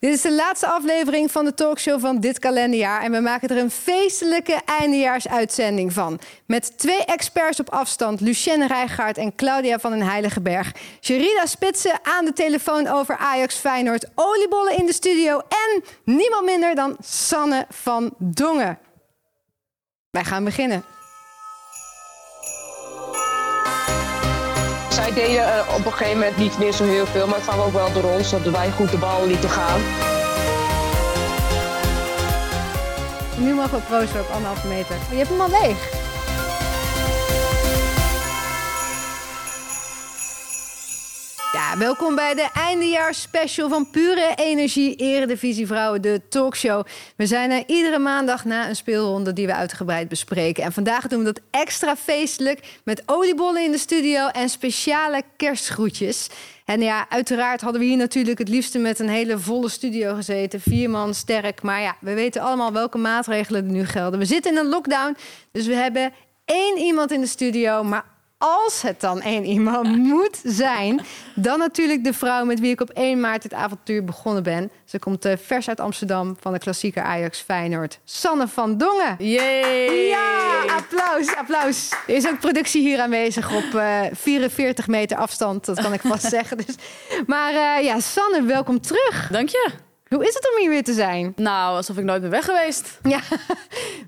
Dit is de laatste aflevering van de talkshow van dit kalenderjaar. En we maken er een feestelijke eindejaarsuitzending van. Met twee experts op afstand, Lucienne Rijgaard en Claudia van den Heiligenberg. Sherida Spitsen aan de telefoon over Ajax Feyenoord. Oliebollen in de studio. En niemand minder dan Sanne van Dongen. Wij gaan beginnen. Zij deden uh, op een gegeven moment niet meer zo heel veel, maar het kwam ook wel door ons dat wij goed de bal lieten gaan. Nu mogen we proosten op anderhalve meter. Oh, je hebt hem al leeg. Ja, welkom bij de eindejaarsspecial van Pure Energie Eredivisie Vrouwen, de talkshow. We zijn er iedere maandag na een speelronde die we uitgebreid bespreken. En vandaag doen we dat extra feestelijk met oliebollen in de studio en speciale kerstgroetjes. En ja, uiteraard hadden we hier natuurlijk het liefste met een hele volle studio gezeten. Vier man sterk. Maar ja, we weten allemaal welke maatregelen er nu gelden. We zitten in een lockdown, dus we hebben één iemand in de studio. Maar als het dan één iemand moet zijn, dan natuurlijk de vrouw met wie ik op 1 maart het avontuur begonnen ben. Ze komt uh, vers uit Amsterdam van de klassieker Ajax Feyenoord. Sanne van Dongen. Yay! Ja, applaus, applaus. Er is ook productie hier aanwezig op uh, 44 meter afstand, dat kan ik vast zeggen. Dus. Maar uh, ja, Sanne, welkom terug. Dank je. Hoe is het om hier weer te zijn? Nou, alsof ik nooit ben weg geweest. Ja,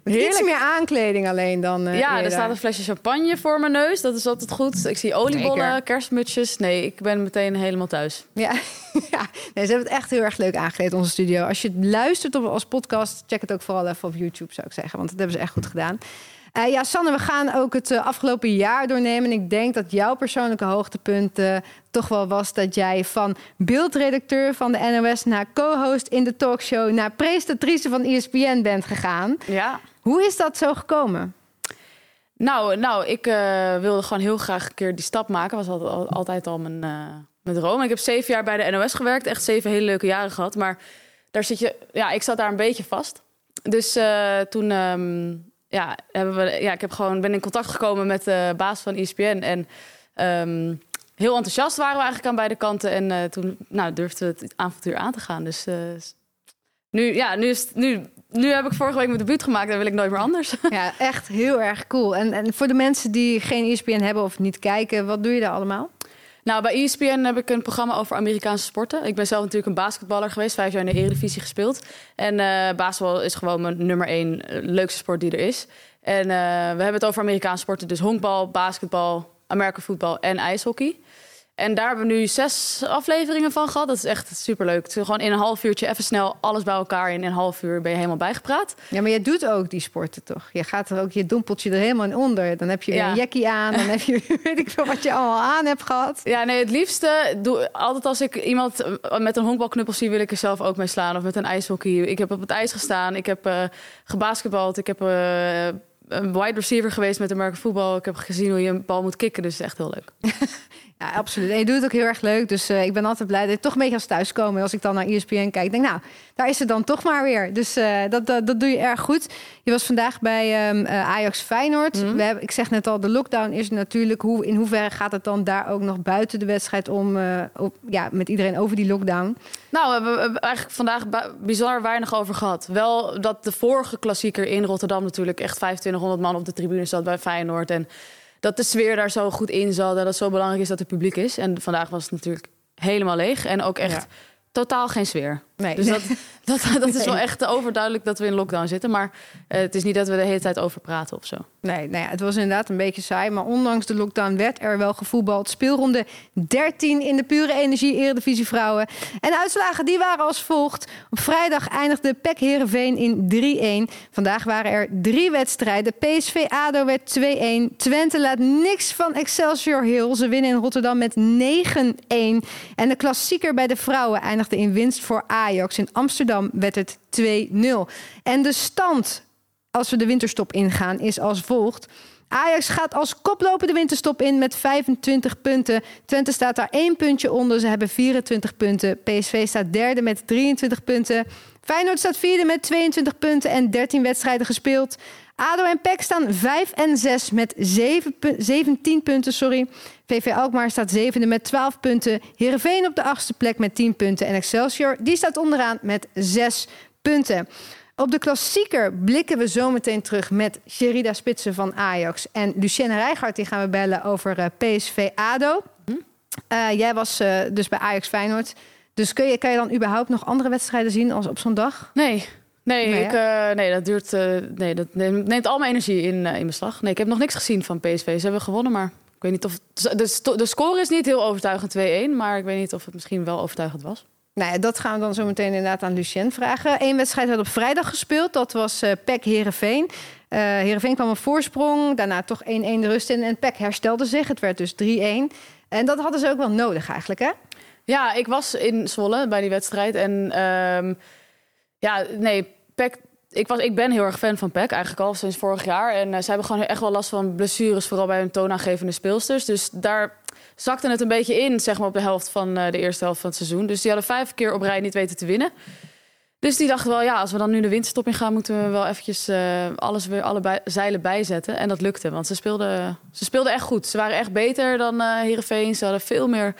iets meer aankleding alleen dan. Uh, ja, er staat een flesje champagne voor mijn neus. Dat is altijd goed. Ik zie oliebollen, Zeker. kerstmutsjes. Nee, ik ben meteen helemaal thuis. Ja, ja. Nee, ze hebben het echt heel erg leuk aangekleed, onze studio. Als je luistert op, als podcast, check het ook vooral even op YouTube, zou ik zeggen. Want dat hebben ze echt goed gedaan. Uh, ja, Sanne, we gaan ook het uh, afgelopen jaar doornemen. En ik denk dat jouw persoonlijke hoogtepunt uh, toch wel was dat jij van beeldredacteur van de NOS naar co-host in de talkshow naar presentatrice van ESPN bent gegaan. Ja. Hoe is dat zo gekomen? Nou, nou ik wilde gewoon heel graag een keer die stap maken. was altijd, altijd al mijn, mijn droom. Ik heb zeven jaar bij de NOS gewerkt. Echt zeven hele leuke jaren gehad. Maar daar zit je, ja, ik zat daar een beetje vast. Dus toen um, ja, hebben we, ja, ik heb gewoon, ben in contact gekomen met de baas van ESPN. En um, heel enthousiast waren we eigenlijk aan beide kanten. En uh, toen nou, durfden we het avontuur aan te gaan. Dus uh, nu, ja, nu, is, nu, nu heb ik vorige week mijn debuut gemaakt en wil ik nooit meer anders. Ja, echt heel erg cool. En, en voor de mensen die geen ESPN hebben of niet kijken, wat doe je daar allemaal? Nou, bij ESPN heb ik een programma over Amerikaanse sporten. Ik ben zelf natuurlijk een basketballer geweest, vijf jaar in de Eredivisie gespeeld. En uh, basketbal is gewoon mijn nummer één leukste sport die er is. En uh, we hebben het over Amerikaanse sporten, dus honkbal, basketbal, Amerika voetbal en ijshockey. En daar hebben we nu zes afleveringen van gehad. Dat is echt superleuk. Gewoon in een half uurtje even snel alles bij elkaar. En in een half uur ben je helemaal bijgepraat. Ja, maar je doet ook die sporten toch? Je gaat er ook, je dompelt je er helemaal in onder. Dan heb je weer ja. een jackie aan. Dan heb je weet ik veel wat je allemaal aan hebt gehad. Ja, nee, het liefste... Doe, altijd als ik iemand met een honkbalknuppel zie... wil ik er zelf ook mee slaan. Of met een ijshockey. Ik heb op het ijs gestaan. Ik heb uh, gebasketbald. Ik heb... Uh, een wide receiver geweest met American voetbal. Ik heb gezien hoe je een bal moet kicken, dus echt heel leuk. Ja, absoluut. En je doet het ook heel erg leuk. Dus uh, ik ben altijd blij dat ik toch een beetje als thuiskomen. Als ik dan naar ESPN kijk, denk nou, daar is het dan toch maar weer. Dus uh, dat, dat, dat doe je erg goed. Je was vandaag bij um, uh, Ajax Feyenoord. Mhm. Mm. We hebben, ik zeg net al, de lockdown is natuurlijk... Hoe, in hoeverre gaat het dan daar ook nog buiten de wedstrijd om... uh, op, ja, met iedereen over die lockdown? Nou, we hebben, we hebben eigenlijk vandaag bizar weinig over gehad. Wel dat de vorige klassieker in Rotterdam natuurlijk... echt 2500 man op de tribune zat bij Feyenoord... en dat de sfeer daar zo goed in zat. Dat het zo belangrijk is dat het publiek is. En vandaag was het natuurlijk helemaal leeg. En ook echt ja. totaal geen sfeer. Nee. Dus dat, dat, dat is wel echt overduidelijk dat we in lockdown zitten. Maar uh, het is niet dat we de hele tijd over praten of zo. Nee, nou ja, het was inderdaad een beetje saai. Maar ondanks de lockdown werd er wel gevoetbald. Speelronde 13 in de pure energie Eredivisie Vrouwen. En de uitslagen die waren als volgt. Op vrijdag eindigde PEC Heerenveen in 3-1. Vandaag waren er drie wedstrijden. PSV ADO werd 2-1. Twente laat niks van Excelsior Hill. Ze winnen in Rotterdam met 9-1. En de klassieker bij de vrouwen eindigde in winst voor Ajax. In Amsterdam werd het 2-0. En de stand, als we de winterstop ingaan, is als volgt. Ajax gaat als koploper de winterstop in met 25 punten. Twente staat daar één puntje onder. Ze hebben 24 punten. PSV staat derde met 23 punten. Feyenoord staat vierde met 22 punten en 13 wedstrijden gespeeld. ADO en PEC staan 5 en 6 met 7 pu- 17 punten. Sorry. VV Alkmaar staat zevende met 12 punten. Heerenveen op de achtste plek met 10 punten. En Excelsior die staat onderaan met 6 punten. Op de klassieker blikken we zometeen terug met Sherida Spitsen van Ajax. En Lucienne Rijgaard die gaan we bellen over eh, PSV ADO. Eh, jij was eh, dus bij Ajax Feyenoord. Dus kun je, kan je dan überhaupt nog andere wedstrijden zien als op zo'n dag? Nee. Nee, Nee, ik, eh, nee, dat duurt. eh, nee, dat neemt, neemt al mijn energie in, eh, in beslag. Nee, ik heb nog niks gezien van PSV. Ze hebben gewonnen, maar ik weet niet of. De, sto- de score is niet heel overtuigend 2-1, maar ik weet niet of het misschien wel overtuigend was. Nou ja, dat gaan we dan zo meteen inderdaad aan Lucien vragen. Eén wedstrijd werd op vrijdag gespeeld. Dat was eh PEC Herenveen. Eh Herenveen kwam op voorsprong. Daarna toch 1-1 de rust in. En PEC herstelde zich. Het werd dus 3-1. En dat hadden ze ook wel nodig eigenlijk, hè? Ja, ik was in Zwolle bij die wedstrijd. En ehm, ja, nee, Ik, was, ik ben heel erg fan van PEC, eigenlijk al sinds vorig jaar. En eh, ze hebben gewoon echt wel last van blessures, vooral bij hun toonaangevende speelsters. Dus daar zakte het een beetje in, zeg maar, op de helft van eh, de eerste helft van het seizoen. Dus die hadden vijf keer op rij niet weten te winnen. Dus die dachten wel, ja, als we dan nu de winterstop in gaan, moeten we wel eventjes eh, alles weer alle zeilen bijzetten. En dat lukte, want ze speelden, ze speelden echt goed. Ze waren echt beter dan eh Heerenveen. Ze hadden veel meer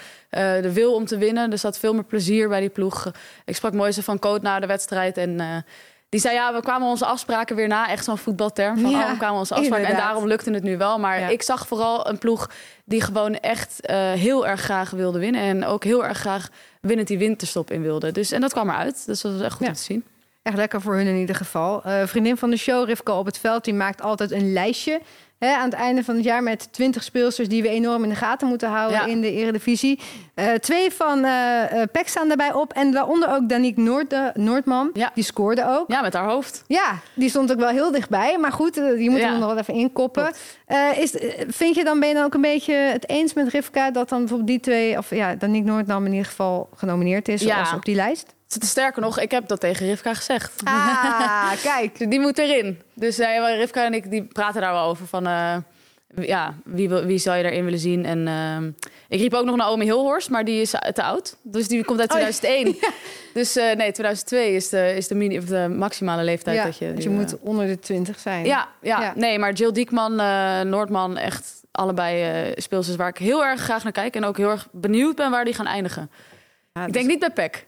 de wil om te winnen. Er zat veel meer plezier bij die ploeg. Ik sprak mooi van Coat na de wedstrijd en... die zei, ja, we kwamen onze afspraken weer na. Echt zo'n voetbalterm. Van, Ja, oh, we kwamen onze afspraken. En daarom lukte het nu wel. Maar Ja. ik zag vooral een ploeg die gewoon echt eh, heel erg graag wilde winnen. En ook heel erg graag winnend die winterstop in wilde. Dus, en dat kwam eruit. Dus dat was echt goed Ja. om te zien. Echt lekker voor hun in ieder geval. Eh, vriendin van de show, Rivka op het veld, die maakt altijd een lijstje. Hè, aan het einde van het jaar met 20 speelsters die we enorm in de gaten moeten houden Ja. in de Eredivisie. Eh, twee van eh eh, PEC staan daarbij op. En daaronder ook Danique Noord, Noordman. Ja. Die scoorde ook. Ja, met haar hoofd. Ja, die stond ook wel heel dichtbij. Maar goed, je moet Ja. hem nog wel even inkoppen. Is, vind je dan, ben je dan ook een beetje het eens met Rivka... dat dan bijvoorbeeld die twee, of ja, Danique Noordman in ieder geval genomineerd is... Ja. op die lijst? Sterker nog, ik heb dat tegen Rivka gezegd. Ah, kijk. Die moet erin. Dus eh, Rivka en ik die praten daar wel over. Van, eh, ja, wie, wie zou je daarin willen zien? En ehm, ik riep ook nog Naomi Hilhorst, maar die is te oud. Dus die komt uit Oh, ja. 2001. Dus eh, nee, 2002 is de, is de, mini, of de maximale leeftijd Ja, dat je... dus je moet eh, onder de 20 zijn. ja, ja, Ja. nee, maar Jill Diekman, eh, Noordman, echt allebei eh speelsters waar ik heel erg graag naar kijk. En ook heel erg benieuwd ben waar die gaan eindigen. Ja, Ik dus- denk niet bij PEC.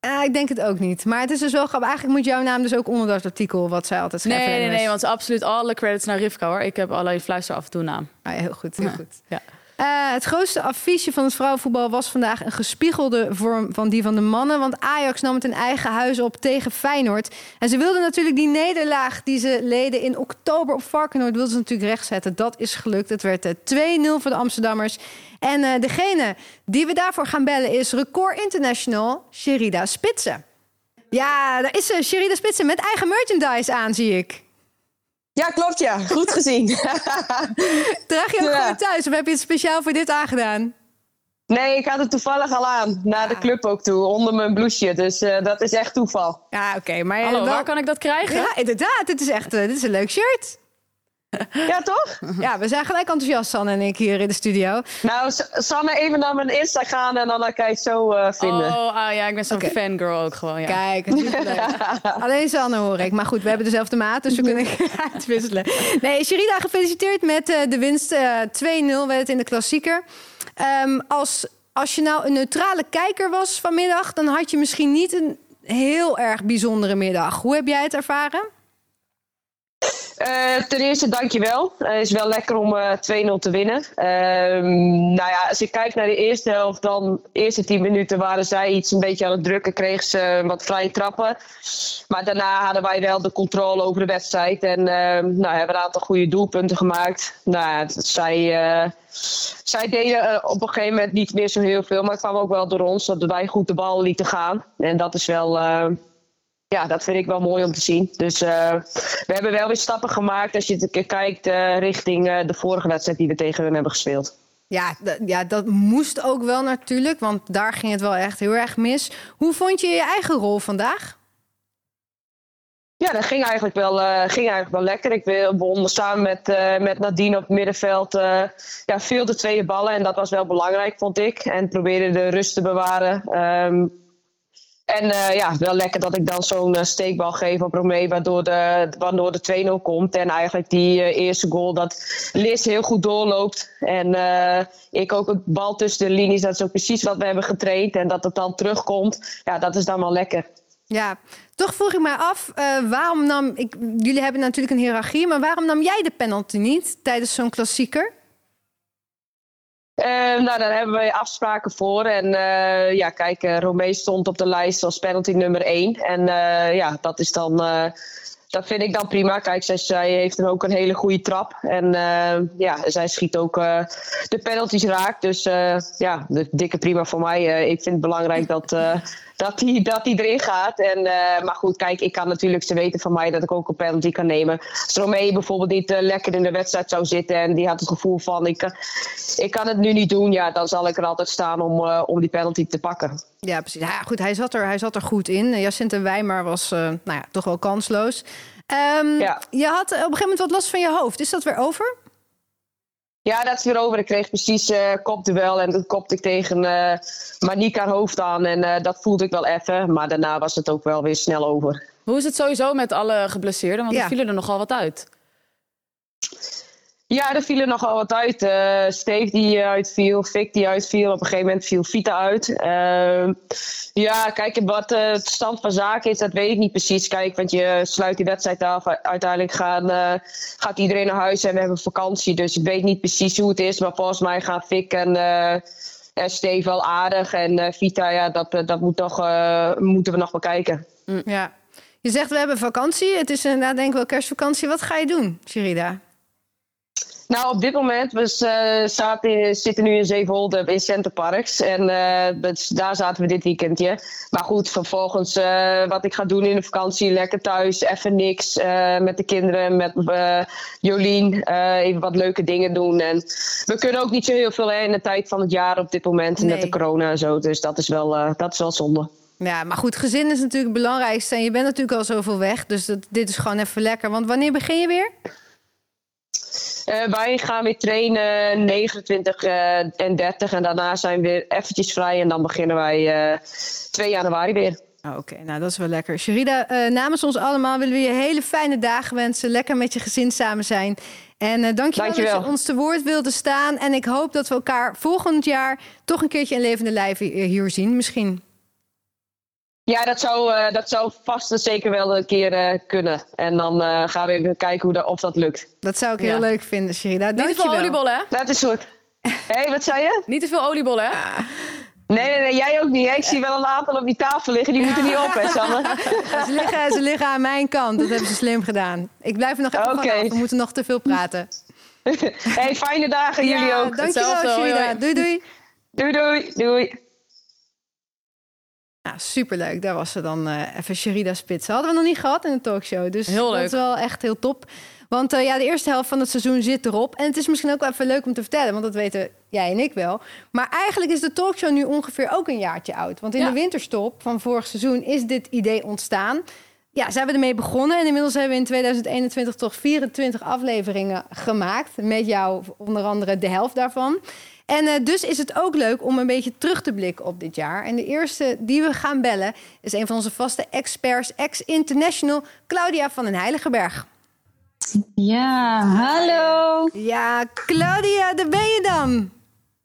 Ah, ik denk het ook niet. Maar het is dus wel grappig. Eigenlijk moet jouw naam dus ook onder dat artikel... wat zij altijd schrijft. Nee, nee, nee, want absoluut alle credits naar Rivka hoor. Ik heb alleen fluister af en toe naam. Ah, ja, heel goed, heel Ja. goed. Ja. Eh, het grootste affiche van het vrouwenvoetbal was vandaag een gespiegelde vorm van die van de mannen. Want Ajax nam het in eigen huis op tegen Feyenoord. En ze wilden natuurlijk die nederlaag die ze leden in oktober op Varkenoord... wilden ze natuurlijk rechtzetten. Dat is gelukt. Het werd eh, 2-0 voor de Amsterdammers. En eh, degene die we daarvoor gaan bellen is Record International Sherida Spitsen. Ja, daar is ze, Sherida Spitsen met eigen merchandise aan, zie ik. Ja, klopt ja. Goed gezien. Draag je ook Ja. gewoon thuis of heb je het speciaal voor dit aangedaan? nee, ik had het toevallig al aan. Naar de club ook toe, onder mijn blouseje. Dus eh, dat is echt toeval. Ja, oké, maar Hallo, wel- waar kan ik dat krijgen? Ja, inderdaad. Dit is echt eh, dit is een leuk shirt. Ja, toch? Ja, we zijn gelijk enthousiast, Sanne en ik, hier in de studio. Nou, Sanne, even naar mijn Insta gaan en dan kan je het zo eh, vinden. Oh, ah, ja, ik ben zo'n fangirl ook gewoon. Ja. Kijk, superleuk. Alleen Sanne hoor ik. Maar goed, we hebben dezelfde maat, dus we kunnen uitwisselen. Nee, Sherida, gefeliciteerd met eh, de winst. eh 2-0 werd het in de klassieker. Ehm, als, als je nou een neutrale kijker was vanmiddag... dan had je misschien niet een heel erg bijzondere middag. Hoe heb jij het ervaren? Eh, ten eerste, dankjewel. Het is wel lekker om eh 2-0 te winnen. Ehm, nou ja, als ik kijk naar de eerste helft, dan de eerste 10 minuten waren zij iets een beetje aan het drukken, kregen ze wat vrije trappen. Maar daarna hadden wij wel de controle over de wedstrijd en ehm, nou, hebben een aantal goede doelpunten gemaakt. Nou, zij, eh, zij deden eh, op een gegeven moment niet meer zo heel veel, maar het kwam ook wel door ons dat wij goed de bal lieten gaan. En dat is wel. Ja, dat vind ik wel mooi om te zien. Dus eh, we hebben wel weer stappen gemaakt als je het kijkt eh, richting eh, de vorige wedstrijd die we tegen hun hebben gespeeld. Ja, ja, dat moest ook wel natuurlijk, want daar ging het wel echt heel erg mis. Hoe vond je je eigen rol vandaag? Ja, dat ging eigenlijk wel, ging eigenlijk wel lekker. Ik wil- won samen met, met Nadine op het middenveld ja, veel de tweede ballen. En dat was wel belangrijk, vond ik. En probeerde de rust te bewaren. Ehm, En eh, ja, wel lekker dat ik dan zo'n uh, steekbal geef op Romee, waardoor de, waardoor de 2-0 komt. En eigenlijk die uh, eerste goal, dat Liz heel goed doorloopt. En ik ook het bal tussen de linies, dat is ook precies wat we hebben getraind. En dat het dan terugkomt, ja, dat is dan wel lekker. Ja, toch vroeg ik mij af, waarom nam... Ik, jullie hebben natuurlijk een hiërarchie, maar waarom nam jij de penalty niet tijdens zo'n klassieker? Uh, nou, daar hebben we afspraken voor. En uh, ja, kijk, uh, Romee stond op de lijst als penalty nummer 1. En ja, dat is dan. dat vind ik dan prima. Kijk, zij, heeft dan ook een hele goede trap. En ja, zij schiet ook de penalties raak. Dus ja, dikke prima voor mij. ik vind het belangrijk dat dat hij dat die erin gaat. En, uh, maar goed, kijk, ik kan natuurlijk, ze weten van mij dat ik ook een penalty kan nemen. Als Romee bijvoorbeeld niet uh, lekker in de wedstrijd zou zitten en die had het gevoel van ik, uh, ik kan het nu niet doen, ja, dan zal ik er altijd staan om, om die penalty te pakken. Ja, precies. Ja, goed, hij zat er, hij zat er goed in. Jacinthe Wijmer was nou ja, toch wel kansloos. Um, ja. Je had op een gegeven moment wat last van je hoofd. Is dat weer over? Ja, dat is weer over. Ik kreeg precies uh, kopduel en toen kopte ik tegen uh, Manika hoofd aan. En uh, dat voelde ik wel even, maar daarna was het ook wel weer snel over. Hoe is het sowieso met alle geblesseerden? Want ja. er vielen er nogal wat uit. Ja, er vielen nogal wat uit. Uh, Steve die uitviel, Vic die uitviel. Op een gegeven moment viel Vita uit. Uh, ja, kijk, wat uh, het stand van zaken is, dat weet ik niet precies. Kijk, want je sluit die wedstrijd af. Uiteindelijk gaan, gaat iedereen naar huis en we hebben vakantie. Dus ik weet niet precies hoe het is. Maar volgens mij gaan Vic en, en Steve wel aardig. En Vita, ja, dat, dat moet nog, moeten we nog bekijken. Ja. Je zegt we hebben vakantie. Het is inderdaad denk ik wel kerstvakantie. Wat ga je doen, Sherida? Nou, op dit moment, we zaten, zitten nu in Zevenholde in Centerparks. En uh, daar zaten we dit weekendje. Maar goed, vervolgens uh, wat ik ga doen in de vakantie, lekker thuis, even niks. met de kinderen, met Jolien, even wat leuke dingen doen. En we kunnen ook niet zo heel veel hè, in de tijd van het jaar op dit moment, nee. met de corona en zo. Dus dat is wel, dat is wel zonde. Ja, maar goed, gezin is natuurlijk het belangrijkste. En je bent natuurlijk al zoveel weg. Dus dat, dit is gewoon even lekker. Want wanneer begin je weer? Uh, wij gaan weer trainen 29 uh, en 30 en daarna zijn we weer eventjes vrij en dan beginnen wij uh, 2 januari weer. Oh, Oké, okay. nou dat is wel lekker. Sherida, namens ons allemaal willen we je hele fijne dagen wensen. Lekker met je gezin samen zijn. En uh, dankjewel, dankjewel dat je ons te woord wilde staan. En ik hoop dat we elkaar volgend jaar toch een keertje in levende lijven hier zien misschien. Ja, dat zou, uh, dat zou vast en zeker wel een keer uh, kunnen. En dan uh, gaan we even kijken hoe dat, of dat lukt. Dat zou ik heel ja. leuk vinden, Sherida. Niet te veel oliebollen, hè? Dat is goed. Hé, hey, wat zei je? Niet te veel oliebollen, hè? Nee, nee, nee, jij ook niet. Hè? Ik zie wel een aantal op die tafel liggen. Die moeten niet op, hè, Sanne? ze, liggen, ze liggen aan mijn kant. Dat hebben ze slim gedaan. Ik blijf er nog even okay. van We moeten nog te veel praten. hey, fijne dagen. Ja, jullie ook. Dankjewel, Sherida. Doei, doei. Doei, doei. Doei. Nou, superleuk. Daar was ze dan uh, even Sherida Spitsen. Hadden we nog niet gehad in de talkshow. Dus heel leuk. dat is wel echt heel top. Want uh, ja, de eerste helft van het seizoen zit erop. En het is misschien ook wel even leuk om te vertellen, want dat weten jij en ik wel. Maar eigenlijk is de talkshow nu ongeveer ook een jaartje oud. Want in ja. de winterstop van vorig seizoen is dit idee ontstaan. Ja, zijn we ermee begonnen. En inmiddels hebben we in 2021 toch 24 afleveringen gemaakt. Met jou onder andere de helft daarvan. En uh, dus is het ook leuk om een beetje terug te blikken op dit jaar. En de eerste die we gaan bellen is een van onze vaste experts, ex-international, Claudia van den Heiligenberg. Ja, hallo. Ja, Claudia, daar ben je dan.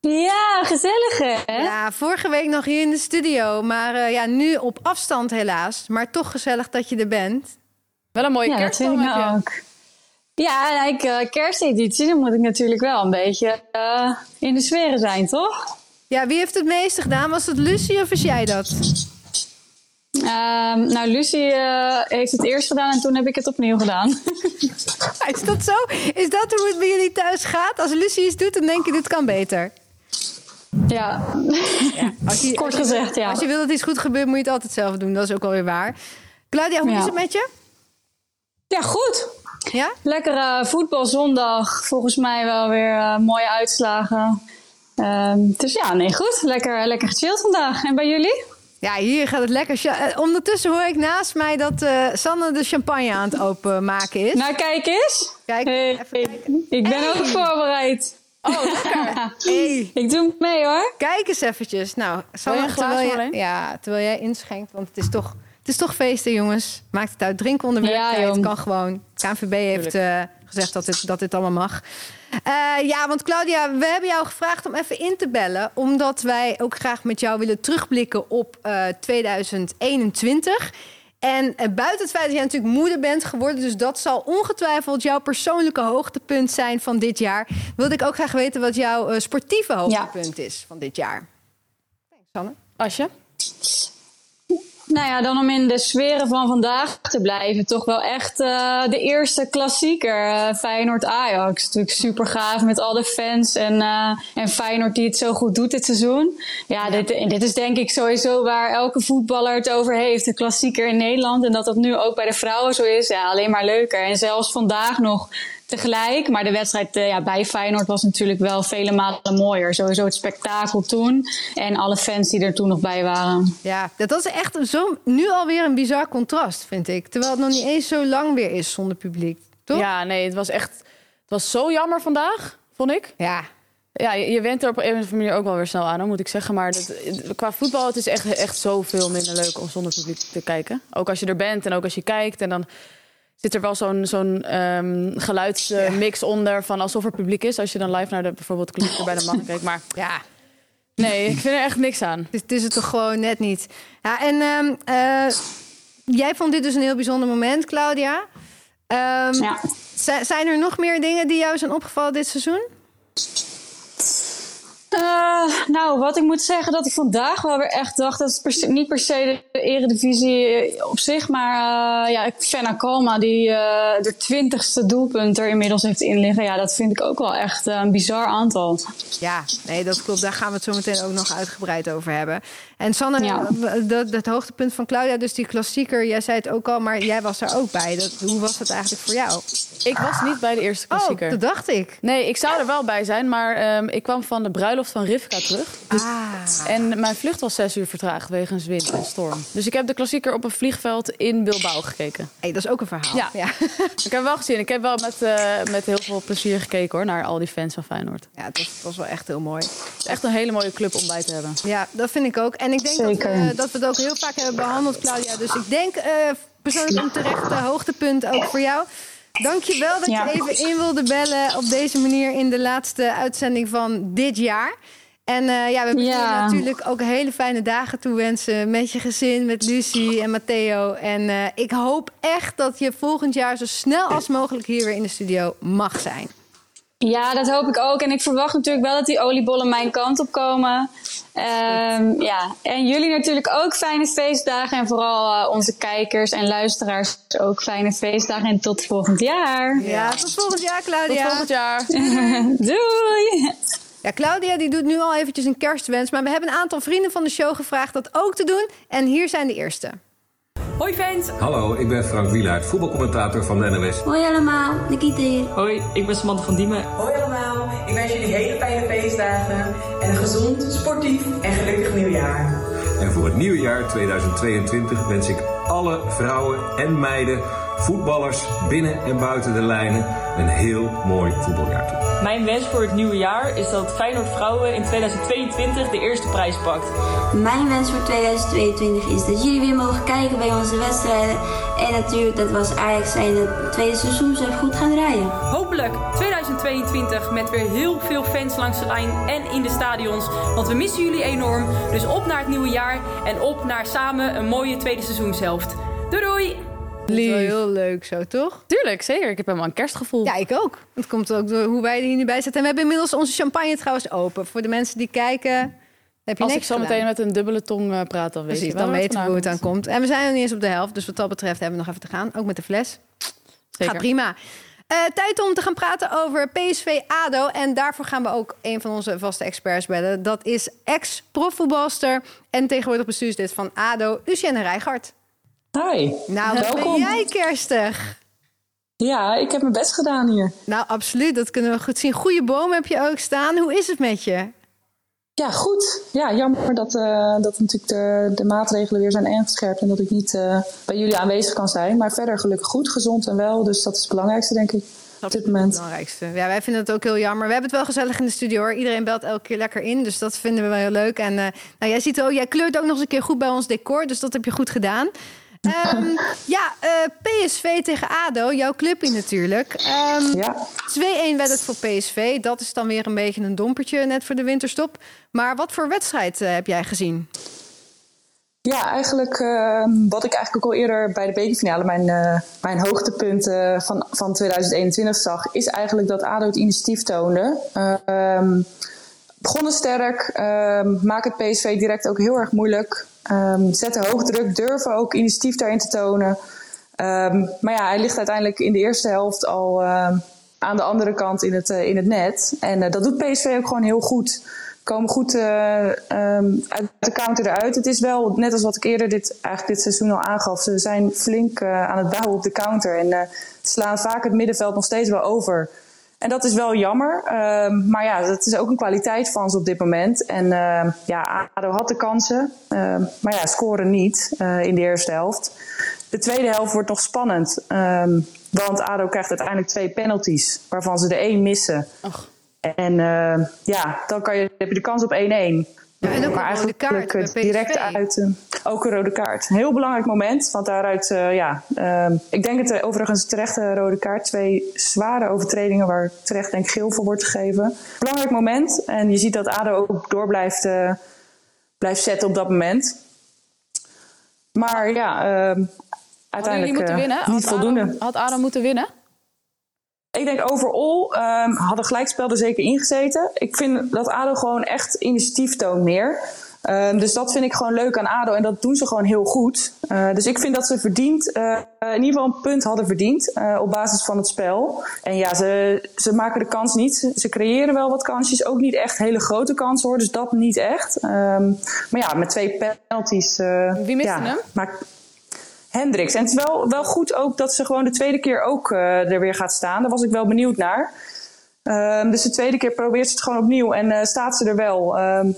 Ja, gezellig hè? Ja, vorige week nog hier in de studio. Maar uh, ja, nu op afstand helaas. Maar toch gezellig dat je er bent. Wel een mooie ja, kerst. Dat vind ik nou ook. Ja, ik, uh, kersteditie, dan moet ik natuurlijk wel een beetje uh, in de sferen zijn, toch? Ja, wie heeft het meeste gedaan? Was het Lucie of was jij dat? Um, nou, Lucie uh, heeft het eerst gedaan en toen heb ik het opnieuw gedaan. Is dat zo? Is dat hoe het bij jullie thuis gaat? Als Lucie iets doet, dan denk je, dit kan beter. Ja, ja als je, kort gezegd, ja. Als je wil dat iets goed gebeurt, moet je het altijd zelf doen. Dat is ook alweer waar. Claudia, hoe ja. is het met je? Ja, goed. Ja? Lekkere uh, voetbalzondag. Volgens mij wel weer uh, mooie uitslagen. Um, dus ja, nee, goed. Lekker, lekker gechilled vandaag. En bij jullie? Ja, hier gaat het lekker. Uh, ondertussen hoor ik naast mij dat uh, Sanne de champagne aan het openmaken is. Nou, kijk eens. Kijk, hey, even kijken. Ik ben hey. ook voorbereid. Oh, lekker. Hey, Ik doe mee hoor. kijk eens eventjes. Nou, Sanne, een glaasje, terwijl, ja, terwijl jij inschenkt, want het is toch, het is toch feesten, jongens. Maakt het uit. Drinken onder Ja, werktijd joh. kan gewoon. KNVB heeft eh, gezegd dat dit, dat dit allemaal mag. Eh, ja, want Claudia, we hebben jou gevraagd om even in te bellen. Omdat wij ook graag met jou willen terugblikken op eh, 2021. En eh, buiten het feit dat jij natuurlijk moeder bent geworden... dus dat zal ongetwijfeld jouw persoonlijke hoogtepunt zijn van dit jaar... wilde ik ook graag weten wat jouw eh, sportieve hoogtepunt is van dit jaar. Thanks, Sanne. Asje? Nou ja, dan om in de sferen van vandaag te blijven, toch wel echt eh, de eerste klassieker. eh, Feyenoord-Ajax. Natuurlijk super gaaf met al de fans en, eh, en Feyenoord die het zo goed doet dit seizoen. Ja, Dit, dit is denk ik sowieso waar elke voetballer het over heeft. De klassieker in Nederland. En dat dat nu ook bij de vrouwen zo is, ja, alleen maar leuker. En zelfs vandaag nog tegelijk. Maar de wedstrijd eh, ja, bij Feyenoord was natuurlijk wel vele malen mooier. Sowieso het spektakel toen. En alle fans die er toen nog bij waren. Ja, dat is echt zo, nu alweer een bizar contrast, vind ik. Terwijl het nog niet eens zo lang weer is zonder publiek. Toch? Ja, nee, het was echt... Het was zo jammer vandaag, vond ik. Ja. Ja, je, je went er op een of andere manier ook wel weer snel aan, hoor, moet ik zeggen. Maar dat, qua voetbal, het is echt, echt zoveel minder leuk om zonder publiek te kijken. Ook als je er bent en ook als je kijkt. En dan zit er wel zo'n zo'n ehm, geluidsmix onder van alsof er publiek is. Als je dan live naar de bijvoorbeeld klassieker bij de mannen kijkt. Maar ja, nee, ik vind er echt niks aan. het is het toch gewoon net niet. Ja, en ehm, eh, jij vond dit dus een heel bijzonder moment, Claudia. Ehm, Ja. zi- Zijn er nog meer dingen die jou zijn opgevallen dit seizoen? Eh, nou, wat ik moet zeggen, dat ik vandaag wel weer echt dacht... dat is niet per se de eredivisie op zich... maar uh, ja, Fenna Kalma, die uh, de twintigste doelpunt er inmiddels heeft in liggen... ja, dat vind ik ook wel echt een bizar aantal. Ja, nee, dat klopt. Daar gaan we het zo meteen ook nog uitgebreid over hebben. En Sanne, Ja. dat, dat hoogtepunt van Claudia, dus die klassieker... jij zei het ook al, maar jij was er ook bij. Dat, hoe was het eigenlijk voor jou? Ik was niet bij de eerste Oh, klassieker. dat dacht ik. Nee, ik zou er wel bij zijn, maar ehm, ik kwam van de bruiloft van Rivka terug. Ah. En mijn vlucht was zes uur vertraagd wegens wind en storm. Dus ik heb de klassieker op een vliegveld in Bilbao gekeken. Hey, dat is ook een verhaal. Ja. Ik heb wel gezien. Ik heb wel met, eh, met heel veel plezier gekeken hoor, naar al die fans van Feyenoord. Ja, het was, het was wel echt heel mooi. Het is echt een hele mooie club om bij te hebben. Ja, dat vind ik ook. En ik denk dat Zeker. we, dat we het ook heel vaak hebben behandeld, Claudia. Dus ik denk eh, persoonlijk een terecht eh, hoogtepunt ook voor jou. Dank je wel dat Ja. je even in wilde bellen op deze manier in de laatste uitzending van dit jaar. En eh, ja, we willen Ja. natuurlijk ook hele fijne dagen toewensen met je gezin, met Lucie en Matteo. En eh, ik hoop echt dat je volgend jaar zo snel als mogelijk hier weer in de studio mag zijn. Ja, dat hoop ik ook. En ik verwacht natuurlijk wel dat die oliebollen mijn kant op komen. Ehm, ja, en jullie natuurlijk ook fijne feestdagen. En vooral eh, onze kijkers en luisteraars ook fijne feestdagen. En tot volgend jaar. Ja, tot volgend jaar, Tot Claudia. volgend jaar. Doei! Ja, Claudia die doet nu al eventjes een kerstwens. Maar we hebben een aantal vrienden van de show gevraagd dat ook te doen. En hier zijn de eerste. Hoi fans! Hallo, ik ben Frank Wielaert, voetbalcommentator van de NOS. Hoi allemaal, Nikita hier. Hoi, ik ben Samantha van Diemen. Hoi allemaal, ik wens jullie hele fijne feestdagen en een gezond, sportief en gelukkig nieuwjaar. En voor het nieuwe jaar 2022 wens ik alle vrouwen en meiden, voetballers binnen en buiten de lijnen, een heel mooi voetbaljaar toe. Mijn wens voor het nieuwe jaar is dat Feyenoord Vrouwen in 2022 de eerste prijs pakt. Mijn wens voor 2022 is dat jullie weer mogen kijken bij onze wedstrijden. En natuurlijk dat we als Ajax zijn het tweede seizoen zo goed gaan draaien. Hopelijk 2022 met weer heel veel fans langs de lijn en in de stadions. Want we missen jullie enorm. Dus op naar het nieuwe jaar en op naar samen een mooie tweede seizoenshelft. Doei doei! Dat is wel heel leuk zo, toch? Tuurlijk, zeker. Ik heb helemaal een kerstgevoel. Ja, ik ook. Dat komt ook door hoe wij er hier nu bij zitten. En we hebben inmiddels onze champagne trouwens open. Voor de mensen die kijken, heb je Als ik zo gedaan. meteen met een dubbele tong eh, praat, dan weet Precies, je wel dan weten we hoe het aan komt. En we zijn nog niet eens op de helft. Dus wat dat betreft hebben we nog even te gaan. Ook met de fles. Zeker. Gaat prima. Eh, tijd om te gaan praten over PSV ADO. En daarvoor gaan we ook een van onze vaste experts bellen. Dat is ex-profvoetbalster en tegenwoordig bestuurslid van ADO, Lucienne Rijgaard. Hi. Nou, wat ben Welkom. jij kerstig? Ja, ik heb mijn best gedaan hier. Nou, absoluut. Dat kunnen we goed zien. Goede boom heb je ook staan. Hoe is het met je? Ja, goed. Ja, jammer dat, eh, dat natuurlijk de, de maatregelen weer zijn aangescherpt en dat ik niet eh, bij jullie aanwezig kan zijn. Maar verder gelukkig goed, gezond en wel. Dus dat is het belangrijkste, denk ik. op dit moment. Het belangrijkste. Ja, wij vinden het ook heel jammer. We hebben het wel gezellig in de studio hoor. Iedereen belt elke keer lekker in. Dus dat vinden we wel heel leuk. En uh, nou, jij ziet ook, jij kleurt ook nog eens een keer goed bij ons decor. Dus dat heb je goed gedaan. Um, ja, uh, PSV tegen ADO, jouw clubje natuurlijk. Um, ja. 2-1 werd het voor PSV. Dat is dan weer een beetje een dompertje net voor de winterstop. Maar wat voor wedstrijd uh, heb jij gezien? Ja, eigenlijk uh, wat ik eigenlijk ook al eerder bij de bekerfinale mijn, uh, mijn hoogtepunt uh, van, van 2021 zag, is eigenlijk dat ADO het initiatief toonde. Um, begonnen sterk, um, maak het PSV direct ook heel erg moeilijk. Um, zetten hoog druk, durven ook initiatief daarin te tonen. maar ja, hij ligt uiteindelijk in de eerste helft al aan de andere kant in het, in het net. En dat doet PSV ook gewoon heel goed komen goed um, uit de counter eruit. Het is wel, net als wat ik eerder dit, eigenlijk dit seizoen al aangaf, ze zijn flink aan het bouwen op de counter. En slaan vaak het middenveld nog steeds wel over. En dat is wel jammer. Um, maar ja, dat is ook een kwaliteit van ze op dit moment. En ja, ADO had de kansen. maar ja, scoren niet in de eerste helft. De tweede helft wordt nog spannend. Um, want ADO krijgt uiteindelijk twee penalties. Waarvan ze er één missen. Och. En ja, dan kan je, heb je de kans op 1-1. Ja, en ook maar een rode kaart direct uit. Uh, ook een rode kaart. Een heel belangrijk moment, want daaruit, uh, ja, ik denk het overigens terechte rode kaart. Twee zware overtredingen waar terecht denk ik geel voor wordt gegeven. Belangrijk moment en je ziet dat ADO ook door blijft, blijft zetten op dat moment. Maar ja, uiteindelijk moeten winnen? niet had voldoende. Adam, had ADO moeten winnen? Ik denk overal um, hadden gelijkspel er zeker ingezeten. Ik vind dat ADO gewoon echt initiatief toont meer. Um, dus dat vind ik gewoon leuk aan ADO en dat doen ze gewoon heel goed. Uh, dus ik vind dat ze verdiend, uh, in ieder geval een punt hadden verdiend uh, op basis van het spel. En ja, ze, ze maken de kans niet. Ze, creëren wel wat kansjes, ook niet echt hele grote kansen hoor, dus dat niet echt. Um, maar ja, met twee penalties. Wie miste ja, hem? Maak, Hendricks. En het is wel, wel goed ook dat ze gewoon de tweede keer ook uh, er weer gaat staan. Daar was ik wel benieuwd naar. Um, dus de tweede keer probeert ze het gewoon opnieuw en uh, staat ze er wel. Um,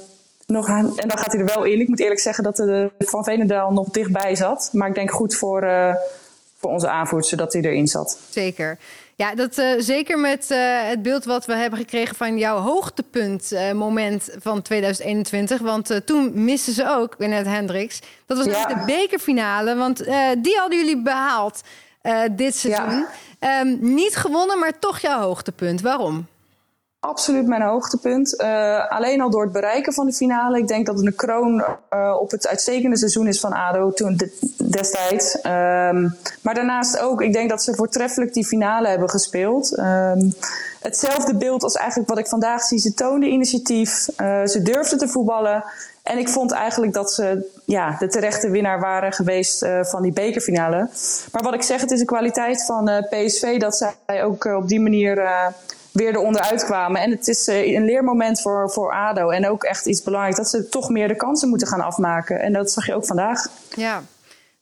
nog aan, en dan gaat hij er wel in. Ik moet eerlijk zeggen dat de Van Veenendaal nog dichtbij zat. Maar ik denk goed voor, voor onze aanvoerster dat hij erin zat. Zeker. Ja, dat uh, zeker met uh, het beeld wat we hebben gekregen van jouw hoogtepunt uh, moment van 2021. Want toen misten ze ook net Hendricks. Dat was ja. de bekerfinale, want die hadden jullie behaald dit seizoen. Ja. Um, niet gewonnen, maar toch jouw hoogtepunt. Waarom? Absoluut mijn hoogtepunt. Uh, alleen al door het bereiken van de finale. Ik denk dat het een kroon uh, op het uitstekende seizoen is van ADO toen de, destijds. Um, maar daarnaast ook, ik denk dat ze voortreffelijk die finale hebben gespeeld. Um, hetzelfde beeld als eigenlijk wat ik vandaag zie. Ze toonden initiatief, uh, ze durfden te voetballen. En ik vond eigenlijk dat ze ja, de terechte winnaar waren geweest van die bekerfinale. Maar wat ik zeg, het is een kwaliteit van PSV dat zij ook op die manier weer eronder uitkwamen. En het is uh, een leermoment voor, voor ADO. En ook echt iets belangrijks dat ze toch meer de kansen moeten gaan afmaken. En dat zag je ook vandaag. Ja.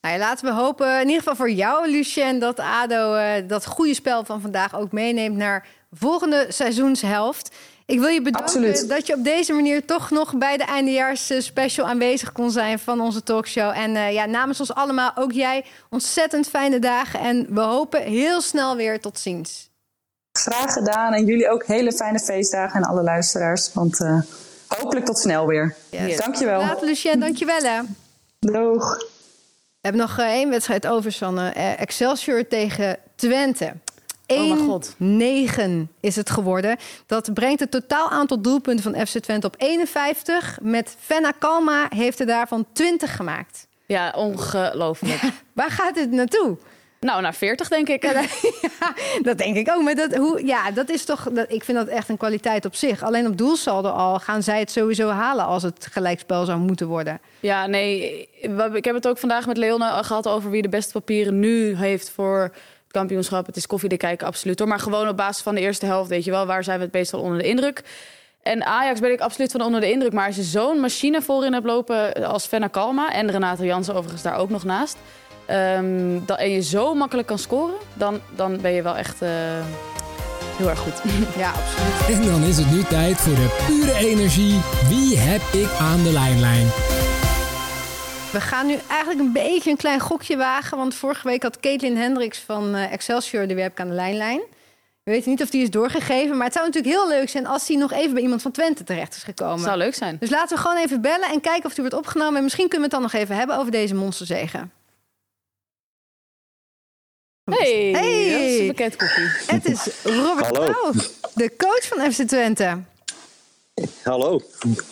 Nou ja, laten we hopen, in ieder geval voor jou, Lucien, dat ADO uh, dat goede spel van vandaag ook meeneemt naar volgende seizoenshelft. Ik wil je bedanken Absoluut. dat je op deze manier toch nog bij de eindejaars special aanwezig kon zijn van onze talkshow. En uh, ja, namens ons allemaal, ook jij, ontzettend fijne dagen. En we hopen heel snel weer tot ziens. Graag gedaan. En jullie ook hele fijne feestdagen en alle luisteraars. Want uh, hopelijk tot snel weer. Yes. Dankjewel. Laat Lucien, dankjewel hè. Doeg. We hebben nog uh, één wedstrijd over, Sanne. Uh, Excelsior tegen Twente. 1-9 is het geworden. Dat brengt het totaal aantal doelpunten van FC Twente op 51. Met Fenna Kalma heeft er daarvan 20 gemaakt. Ja, ongelooflijk. Waar gaat het naartoe? Nou, naar 40 denk ik. Ja, dat denk ik ook. Maar dat, hoe, ja, dat is toch. Dat, ik vind dat echt een kwaliteit op zich. Alleen op doelsaldo al gaan zij het sowieso halen als het gelijkspel zou moeten worden. Ja, nee. Ik heb het ook vandaag met Leona gehad over wie de beste papieren nu heeft voor het kampioenschap. Het is koffie te kijken, absoluut hoor. Maar gewoon op basis van de eerste helft, weet je wel, waar zijn we het meestal onder de indruk. En Ajax ben ik absoluut van onder de indruk. Maar als je zo'n machine voorin hebt lopen als Fenna Kalma en Renate Jansen overigens daar ook nog naast. Um, dat, en je zo makkelijk kan scoren, dan, dan ben je wel echt uh, heel erg goed. ja, absoluut. En dan is het nu tijd voor de pure energie. Wie heb ik aan de lijnlijn? We gaan nu eigenlijk een beetje een klein gokje wagen. Want vorige week had Caitlin Hendricks van uh, Excelsior de werk aan de lijnlijn. We weten niet of die is doorgegeven. Maar het zou natuurlijk heel leuk zijn als die nog even bij iemand van Twente terecht is gekomen. Zou leuk zijn. Dus laten we gewoon even bellen en kijken of die wordt opgenomen. En misschien kunnen we het dan nog even hebben over deze monsterzegen. Hey, Hey. dat is een bekend koppie. Het is Robert Hallo. Pauw, de coach van FC Twente. Hallo,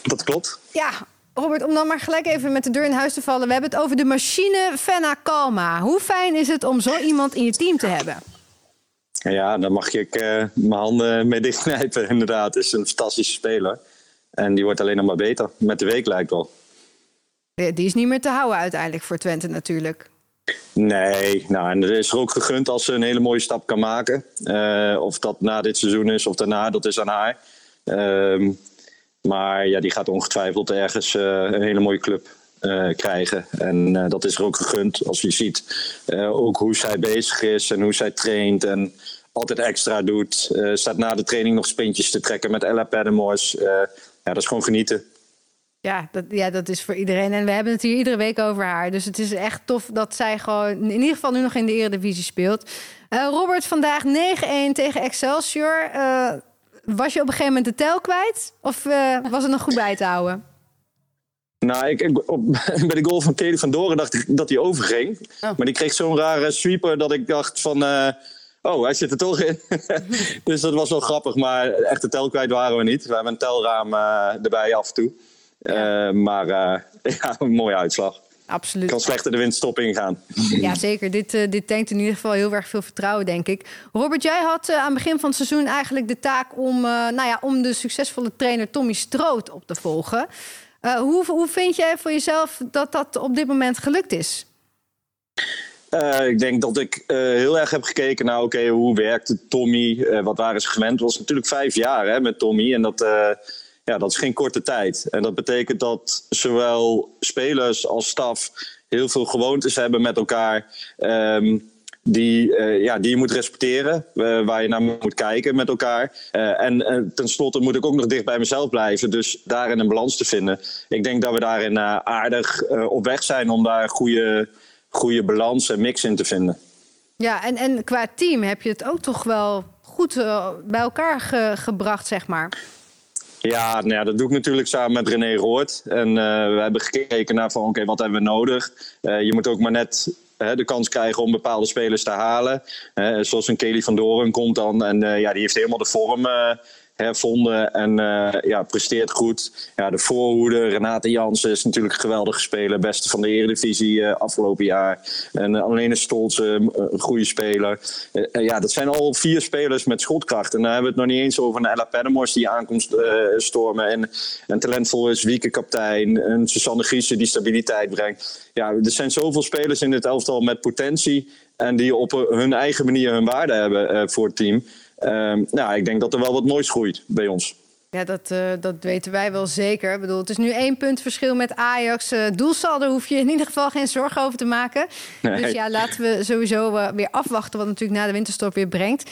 dat klopt. Ja, Robert, om dan maar gelijk even met de deur in huis te vallen. We hebben het over de machine Fenna Kalma. Hoe fijn is het om zo iemand in je team te hebben? Ja, daar mag ik eh, mijn handen mee dichtknijpen, inderdaad. Het is een fantastische speler. En die wordt alleen nog maar beter. Met de week lijkt wel. Die die is niet meer te houden uiteindelijk voor Twente natuurlijk. Nee, nou, en er is er ook gegund als ze een hele mooie stap kan maken. Eh, of dat na dit seizoen is of daarna, dat is aan haar. Ehm, maar ja, die gaat ongetwijfeld ergens eh, een hele mooie club eh, krijgen. En dat is er ook gegund als je ziet ook hoe zij bezig is en hoe zij traint en altijd extra doet. Staat na de training nog sprintjes te trekken met Ella Pademors. Ja, dat is gewoon genieten. Ja dat, ja, dat is voor iedereen. En we hebben het hier iedere week over haar. Dus het is echt tof dat zij gewoon in ieder geval nu nog in de Eredivisie speelt. Eh, Robert, vandaag 9-1 tegen Excelsior. Eh, was je op een gegeven moment de tel kwijt? Of eh, was het nog goed bij te houden? Nou, ik, ik, op, bij de goal van Kelly van Doren dacht ik dat hij overging. Maar die kreeg zo'n rare sweeper dat ik dacht van... oh, hij zit er toch in. dus dat was wel grappig, maar echt de tel kwijt waren we niet. We hebben een telraam erbij af en toe. Eh, maar eh, ja, een mooie uitslag. Absoluut. Kan slechter de windstop ingaan. Ja, zeker. Dit, eh, dit tankt in ieder geval heel erg veel vertrouwen, denk ik. Robert, jij had aan het begin van het seizoen eigenlijk de taak om, nou ja, om de succesvolle trainer Tommy Stroot op te volgen. Hoe, hoe vind jij voor jezelf dat dat op dit moment gelukt is? Ik denk dat ik heel erg heb gekeken naar, oké, hoe werkte Tommy? Wat waren ze gewend? Het was natuurlijk vijf jaar hè, met Tommy. En dat, ja, dat is geen korte tijd. En dat betekent dat zowel spelers als staf heel veel gewoontes hebben met elkaar. ehm, die, eh, ja, die je moet respecteren, eh, waar je naar moet kijken met elkaar. Eh, en tenslotte moet ik ook nog dicht bij mezelf blijven, dus daarin een balans te vinden. Ik denk dat we daarin aardig op weg zijn om daar goede, goede balans en mix in te vinden. Ja, en, en qua team heb je het ook toch wel goed bij elkaar ge- gebracht, zeg maar. Ja, nou dat doe ik natuurlijk samen met René Roort. En eh, we hebben gekeken naar van, oké, wat hebben we nodig? Eh, je moet ook maar net hè, de kans krijgen om bepaalde spelers te halen. Hè, zoals een Kelly van Doren komt dan. En eh, ja, die heeft helemaal de vorm eh, hervonden en eh, ja, presteert goed. Ja, de voorhoede, Renate Jansen is natuurlijk een geweldige speler. Beste van de Eredivisie eh, afgelopen jaar. En alleen een Stolze, een goede speler. Eh, eh, ja, dat zijn al vier spelers met schotkracht. En dan hebben we het nog niet eens over Ella Pademors die aankomst eh, stormen. En een talentvol is Wieke kaptein. Een Susanne Giesen die stabiliteit brengt. Ja, er zijn zoveel spelers in dit elftal met potentie. En die op hun eigen manier hun waarde hebben eh, voor het team. Um, nou, ik denk dat er wel wat moois groeit bij ons. Ja, dat, uh, dat weten wij wel zeker. Ik bedoel, het is nu één punt verschil met Ajax. Uh, doelsaldo hoef je in ieder geval geen zorgen over te maken. Nee. Dus ja, laten we sowieso uh, weer afwachten wat natuurlijk na de winterstop weer brengt.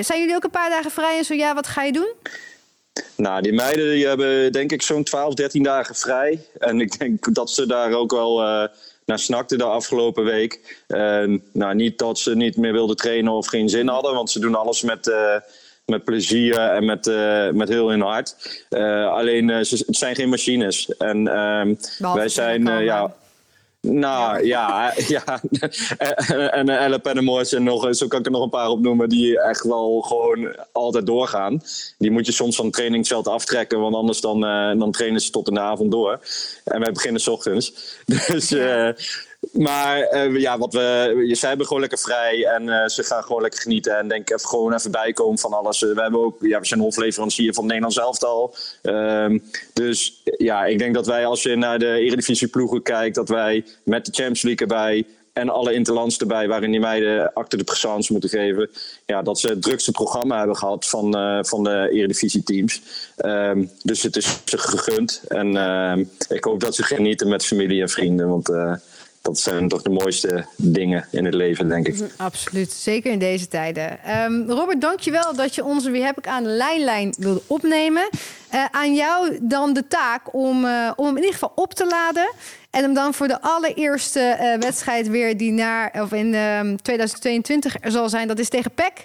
Zijn jullie ook een paar dagen vrij en zo ja, wat ga je doen? Nou, die meiden die hebben denk ik zo'n 12, 13 dagen vrij. En ik denk dat ze daar ook wel naar snakten de afgelopen week. Uh, nou, niet dat ze niet meer wilden trainen of geen zin hadden, want ze doen alles met, uh, met plezier en met, uh, met heel hun hart. alleen, ze, het zijn geen machines. En ehm, wij zijn, ja. Nou ja, ja. en, en Elle Pennemoors en nog, zo kan ik er nog een paar opnoemen die echt wel gewoon altijd doorgaan. Die moet je soms van het trainingsveld aftrekken, want anders dan, uh, dan trainen ze tot in de avond door. En wij beginnen s ochtends. Dus, uh, maar uh, ja, wat we, zij hebben gewoon lekker vrij en ze gaan gewoon lekker genieten. En denk even gewoon even bijkomen van alles. we, hebben ook, ja, we zijn hofleverancier van Nederlands elftal. Ehm, dus ja, ik denk dat wij als je naar de Eredivisie ploegen kijkt, dat wij met de Champions League erbij en alle interlands erbij, waarin die meiden achter de présence moeten geven. Ja, dat ze het drukste programma hebben gehad van, van de Eredivisie teams. Um, dus het is ze gegund. En uh, ik hoop dat ze genieten met familie en vrienden. Want dat zijn toch de mooiste dingen in het leven, denk ik. Absoluut, zeker in deze tijden. Um, Robert, dankjewel dat je ons weer heb ik aan de lijnlijn wilde opnemen. Uh, aan jou dan de taak om, uh, om hem in ieder geval op te laden. En hem dan voor de allereerste uh, wedstrijd weer die naar, of in 2022 er zal zijn, dat is tegen PEC.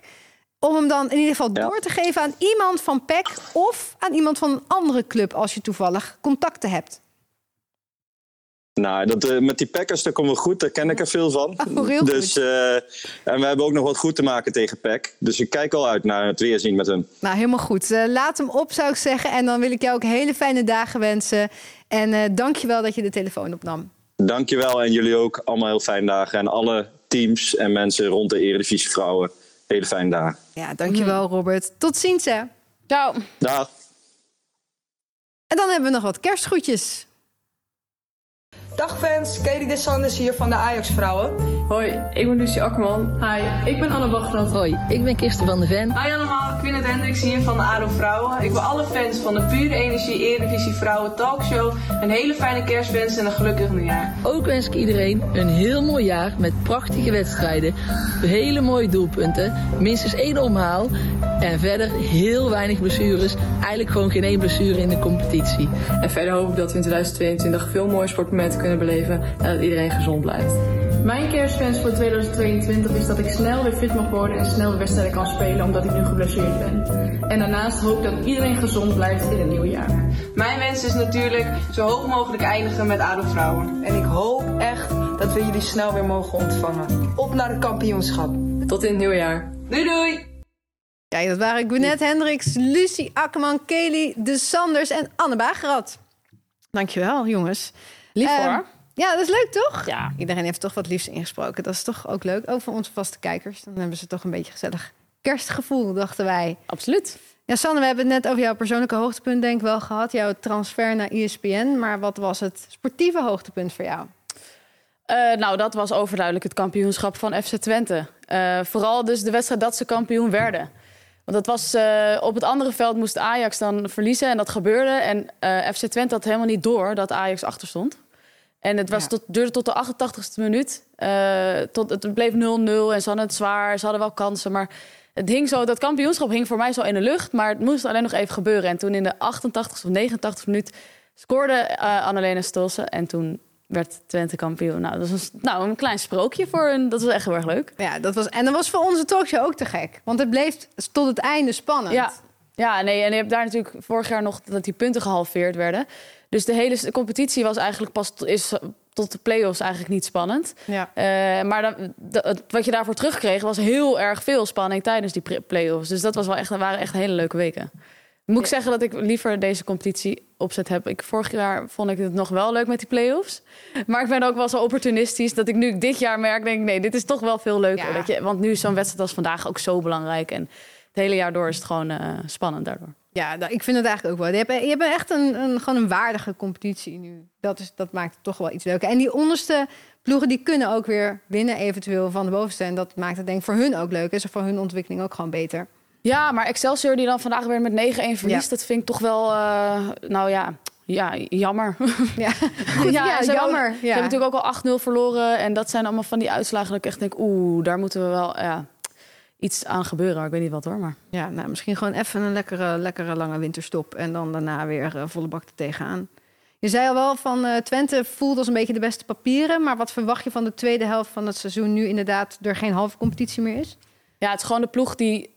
om hem dan in ieder geval door te geven aan iemand van PEC of aan iemand van een andere club als je toevallig contacten hebt. Nou, dat, eh, met die Packers, daar komen we goed. Daar ken ik er veel van. Oh, heel dus, eh, en we hebben ook nog wat goed te maken tegen PEC. Dus ik kijk al uit naar het weerzien met hem. Nou, helemaal goed. Eh, laat hem op, zou ik zeggen. En dan wil ik jou ook hele fijne dagen wensen. En eh dank je wel dat je de telefoon opnam. Dankjewel en jullie ook. Allemaal heel fijne dagen. En alle teams en mensen rond de Eredivisie Vrouwen. Hele fijne dagen. Ja, dankjewel Robert. Tot ziens hè. Ciao. Dag. En dan hebben we nog wat kerstgroetjes. Dag fans, Katie de Sanders hier van de Ajax Vrouwen. Hoi, ik ben Lucie Akkerman. Hi, ik ben Anne Wachtland. Hoi, ik ben Kirsten van de Ven. Hi allemaal, Quinnet Hendricks hier van de ADO Vrouwen. Ik wil alle fans van de Pure Energie Eredivisie Vrouwen Talkshow een hele fijne kerstwens en een gelukkig nieuwjaar. Ook wens ik iedereen een heel mooi jaar met prachtige wedstrijden, hele mooie doelpunten, minstens één omhaal en verder heel weinig blessures. Eigenlijk gewoon geen één blessure in de competitie. En verder hoop ik dat we in 2022 veel mooie sportmomenten kunnen beleven en dat iedereen gezond blijft. Mijn kerstwens voor 2022 is dat ik snel weer fit mag worden en snel weer wedstrijden kan spelen omdat ik nu geblesseerd ben. En daarnaast hoop ik dat iedereen gezond blijft in het nieuwe jaar. Mijn wens is natuurlijk zo hoog mogelijk eindigen met ADO Vrouwen. En ik hoop echt dat we jullie snel weer mogen ontvangen. Op naar het kampioenschap. Tot in het nieuwe jaar. Doei doei! Kijk, dat waren Gwyneth Hendricks, Lucie Akkerman, Kelly de Sanders en Anne Bagerat. Dankjewel, jongens. Lief Ehm, hoor. Ja, dat is leuk, toch? Ja. Iedereen heeft toch wat liefs ingesproken. Dat is toch ook leuk. Ook voor onze vaste kijkers. Dan hebben ze toch een beetje gezellig kerstgevoel, dachten wij. Absoluut. Ja, Sanne, we hebben het net over jouw persoonlijke hoogtepunt denk ik wel gehad. Jouw transfer naar ESPN. Maar wat was het sportieve hoogtepunt voor jou? Eh, nou, dat was overduidelijk het kampioenschap van FC Twente. Eh, vooral dus de wedstrijd dat ze kampioen werden. Want dat was, eh, op het andere veld moest Ajax dan verliezen en dat gebeurde. En FC Twente had helemaal niet door dat Ajax achter stond. En het was tot, duurde tot de 88ste minuut. Eh, tot, het bleef 0-0 en ze hadden het zwaar. Ze hadden wel kansen, maar het hing zo, dat kampioenschap hing voor mij zo in de lucht. Maar het moest alleen nog even gebeuren. En toen in de 88ste of 89ste minuut scoorde uh, Annalena Stolsen. En toen werd Twente kampioen. Nou, dat was een, nou, een klein sprookje voor hun. Dat was echt heel erg leuk. Ja, dat was, en dat was voor onze talkshow ook te gek. Want het bleef tot het einde spannend. Ja, ja nee, en je hebt daar natuurlijk vorig jaar nog dat die punten gehalveerd werden. Dus de hele competitie was eigenlijk pas is tot de play-offs eigenlijk niet spannend. Ja. Uh, maar dan, wat je daarvoor terugkreeg was heel erg veel spanning tijdens die play-offs. Dus dat was wel echt, dat waren echt hele leuke weken. Moet ik zeggen dat ik liever deze competitie opzet heb. Ik, vorig jaar vond ik het nog wel leuk met die play-offs. Maar ik ben ook wel zo opportunistisch dat ik nu dit jaar merk... denk nee, dit is toch wel veel leuker. Ja. Dat je, want nu is zo'n wedstrijd als vandaag ook zo belangrijk. En het hele jaar door is het gewoon uh, spannend daardoor. Ja, nou, ik vind het eigenlijk ook wel. Je hebt, je hebt echt een, een, gewoon een waardige competitie nu. Dat, is, dat maakt het toch wel iets leuker. En die onderste ploegen die kunnen ook weer winnen eventueel van de bovenste. En dat maakt het denk ik voor hun ook leuk. Is er voor hun ontwikkeling ook gewoon beter. Ja, maar Excelsior die dan vandaag weer met 9-1 verliest... Ja. dat vind ik toch wel, uh, nou ja, ja, jammer. Ja, Goed, ja, jammer. Ja. Ze hebben natuurlijk ook al 8-0 verloren. En dat zijn allemaal van die uitslagen dat ik echt denk... oeh, daar moeten we wel ja, iets aan gebeuren. Ik weet niet wat hoor, maar... Ja, nou, misschien gewoon even een lekkere, lekkere lange winterstop... en dan daarna weer uh, volle bak er tegenaan. Je zei al wel van uh, Twente voelt als een beetje de beste papieren... maar wat verwacht je van de tweede helft van het seizoen... nu inderdaad er geen halve competitie meer is? Ja, het is gewoon de ploeg die,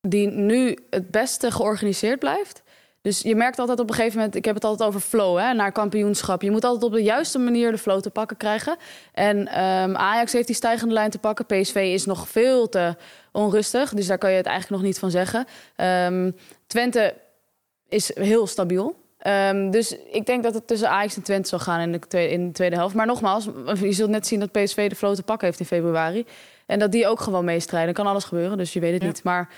die nu het beste georganiseerd blijft... Dus je merkt altijd op een gegeven moment, ik heb het altijd over flow, hè, naar kampioenschap. Je moet altijd op de juiste manier de flow te pakken krijgen. En um, Ajax heeft die stijgende lijn te pakken. PSV is nog veel te onrustig, dus daar kan je het eigenlijk nog niet van zeggen. Um, Twente is heel stabiel. Um, dus ik denk dat het tussen Ajax en Twente zal gaan in de, tweede, in de tweede helft. Maar nogmaals, je zult net zien dat PSV de flow te pakken heeft in februari. En dat die ook gewoon meestrijden. kan alles gebeuren, dus je weet het ja. niet. Maar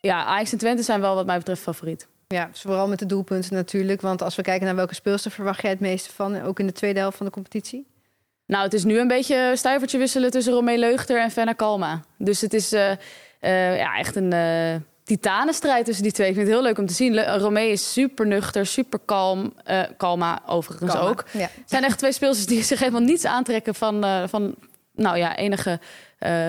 ja, Ajax en Twente zijn wel wat mij betreft favoriet. Ja, vooral met de doelpunten natuurlijk. Want als we kijken naar welke speelster verwacht jij het meeste van, ook in de tweede helft van de competitie? Nou, het is nu een beetje stuivertje wisselen tussen Romee Leugter en Fenna Kalma. Dus het is uh, uh, ja, echt een uh, titanenstrijd tussen die twee. Ik vind het heel leuk om te zien. Le Romee is super nuchter, super kalm. Kalma overigens Kalma, ook. Ja. Het zijn echt twee speelsters die zich helemaal niets aantrekken van, van nou ja, enige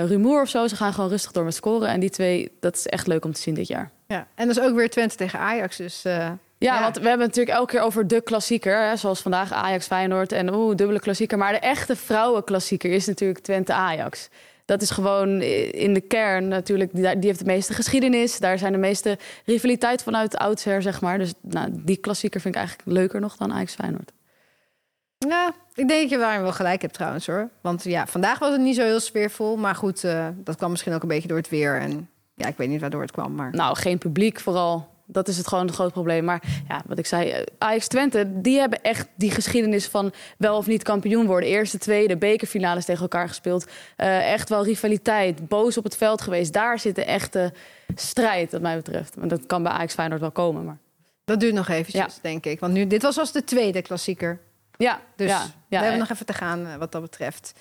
rumoer of zo. Ze gaan gewoon rustig door met scoren. En die twee, dat is echt leuk om te zien dit jaar. Ja, en dat is ook weer Twente tegen Ajax. Dus, uh, ja, ja, want we hebben het natuurlijk elke keer over de klassieker. Hè, zoals vandaag Ajax Feyenoord en oeh, dubbele klassieker. Maar de echte vrouwenklassieker is natuurlijk Twente Ajax. dat is gewoon in de kern natuurlijk, die, die heeft de meeste geschiedenis. Daar zijn de meeste rivaliteit vanuit oudsher, zeg maar. Dus nou, die klassieker vind ik eigenlijk leuker nog dan Ajax Feyenoord. Ja, ik denk dat je waarom wel gelijk hebt trouwens hoor. Want ja, vandaag was het niet zo heel sfeervol. Maar goed, uh, dat kwam misschien ook een beetje door het weer. En ja, ik weet niet waardoor het kwam. Maar... Nou, geen publiek vooral. Dat is het gewoon het groot probleem. Maar ja, wat ik zei, eh, Ajax Twente, die hebben echt die geschiedenis van wel of niet kampioen worden. Eerste, tweede, bekerfinales tegen elkaar gespeeld. Uh, echt wel rivaliteit, boos op het veld geweest. Daar zit de echte strijd, wat mij betreft. Maar dat kan bij Ajax Feyenoord wel komen, maar... Dat duurt nog eventjes, ja. denk ik. Want nu, dit was als de tweede klassieker. Ja, dus ja, we hebben nog even te gaan wat dat betreft.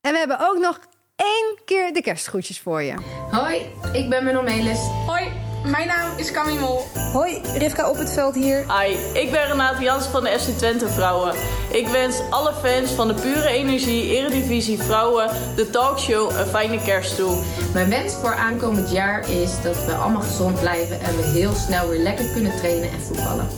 En we hebben ook nog één keer de kerstgroetjes voor je. Hoi, ik ben Menno Melis. Hoi, mijn naam is Camille Mol. Hoi, Rivka op het veld hier. Hi, ik ben Renate Jans van de FC Twente Vrouwen. Ik wens alle fans van de Pure Energie Eredivisie Vrouwen de talkshow een fijne kerst toe. Mijn wens voor aankomend jaar is dat we allemaal gezond blijven en we heel snel weer lekker kunnen trainen en voetballen.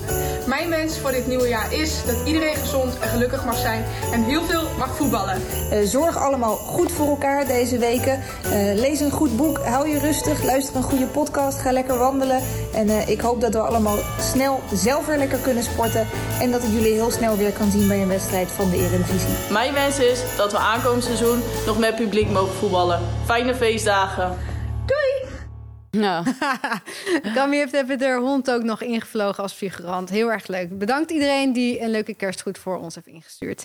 Mijn wens voor dit nieuwe jaar is dat iedereen gezond en gelukkig mag zijn en heel veel mag voetballen. Uh, zorg allemaal goed voor elkaar deze weken. Uh, lees een goed boek, hou je rustig, luister een goede podcast, ga lekker wandelen. En uh, ik hoop dat we allemaal snel zelf weer lekker kunnen sporten. En dat ik jullie heel snel weer kan zien bij een wedstrijd van de Eredivisie. Mijn wens is dat we aankomend seizoen nog met publiek mogen voetballen. Fijne feestdagen. Doei! Nou. Camille heeft even de hond ook nog ingevlogen als figurant. Heel erg leuk. Bedankt iedereen die een leuke kerstgoed voor ons heeft ingestuurd.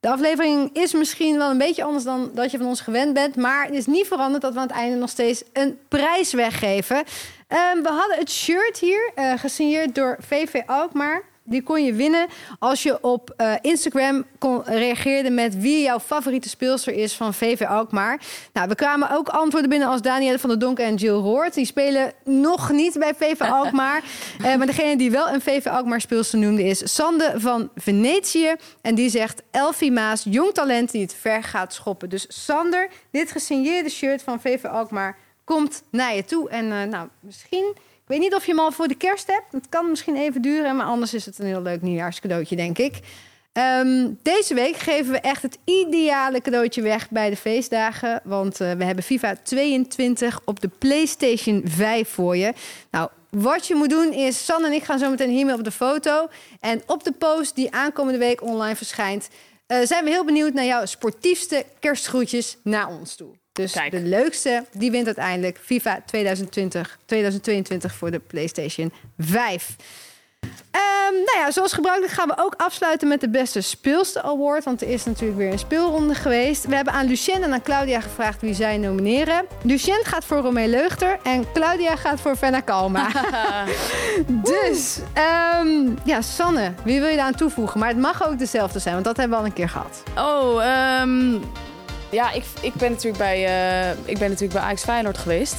De aflevering is misschien wel een beetje anders dan dat je van ons gewend bent. Maar het is niet veranderd dat we aan het einde nog steeds een prijs weggeven. Um, we hadden het shirt hier, uh, gesigneerd door VV Alkmaar. Die kon je winnen als je op uh, Instagram kon, reageerde met wie jouw favoriete speelster is van VV Alkmaar. Nou, we kwamen ook antwoorden binnen als Danielle van der Donk en Jill Hoort. Die spelen nog niet bij VV Alkmaar. uh, maar degene die wel een VV Alkmaar speelster noemde is Sande van Venetië. En die zegt Elfie Maas, jong talent die het ver gaat schoppen. Dus Sander, dit gesigneerde shirt van VV Alkmaar komt naar je toe. En uh, nou, misschien... Ik weet niet of je hem al voor de kerst hebt. Het kan misschien even duren, maar anders is het een heel leuk nieuwjaarscadeautje, denk ik. Um, deze week geven we echt het ideale cadeautje weg bij de feestdagen. Want uh, we hebben FIFA 22 op de PlayStation 5 voor je. Nou, wat je moet doen is, San en ik gaan zo meteen hiermee op de foto. En op de post die aankomende week online verschijnt... Uh, zijn we heel benieuwd naar jouw sportiefste kerstgroetjes naar ons toe. Dus Kijk. de leukste, die wint uiteindelijk FIFA 2020, 2022 voor de PlayStation 5. Um, nou ja, zoals gebruikelijk gaan we ook afsluiten met de beste speelste award. Want er is natuurlijk weer een speelronde geweest. We hebben aan Lucien en aan Claudia gevraagd wie zij nomineren. Lucien gaat voor Romee Leugter en Claudia gaat voor Fenna Kalma. dus, um, ja, Sanne, wie wil je daar aan toevoegen? Maar het mag ook dezelfde zijn, want dat hebben we al een keer gehad. Oh, um, ja, ik, ik, ben natuurlijk bij, uh, ik ben natuurlijk bij Ajax Feyenoord geweest.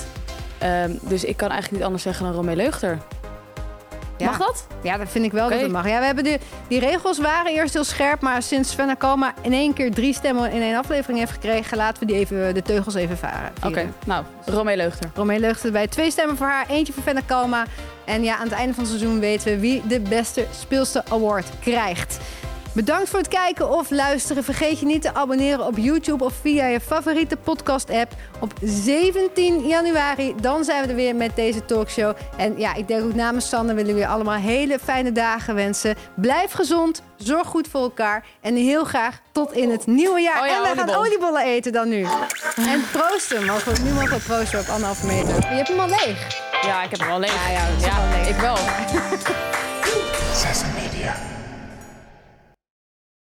Um, dus ik kan eigenlijk niet anders zeggen dan Romee Leugter. Ja. Mag dat? Ja, dat vind ik wel okay. dat het mag. Ja, we hebben de, die regels waren eerst heel scherp, maar sinds Sven Akoma in één keer drie stemmen in één aflevering heeft gekregen, laten we die even, de teugels even varen. Oké, okay. nou, Romee Leugter. Romee Leugter bij twee stemmen voor haar, eentje voor Sven Akoma. En ja, aan het einde van het seizoen weten we wie de beste speelste award krijgt. Bedankt voor het kijken of luisteren. Vergeet je niet te abonneren op YouTube of via je favoriete podcast-app. Op 17 januari, dan zijn we er weer met deze talkshow. En ja, ik denk ook namens Sander willen we je allemaal hele fijne dagen wensen. Blijf gezond, zorg goed voor elkaar. En heel graag tot in het nieuwe jaar. Oh ja, en wij oliebol. gaan oliebollen eten dan nu. En proosten. Mogen we, nu mogen we proosten op anderhalve meter. Je hebt hem al leeg. Ja, ik heb hem al leeg. Ja, ja, ja leeg. ik wel.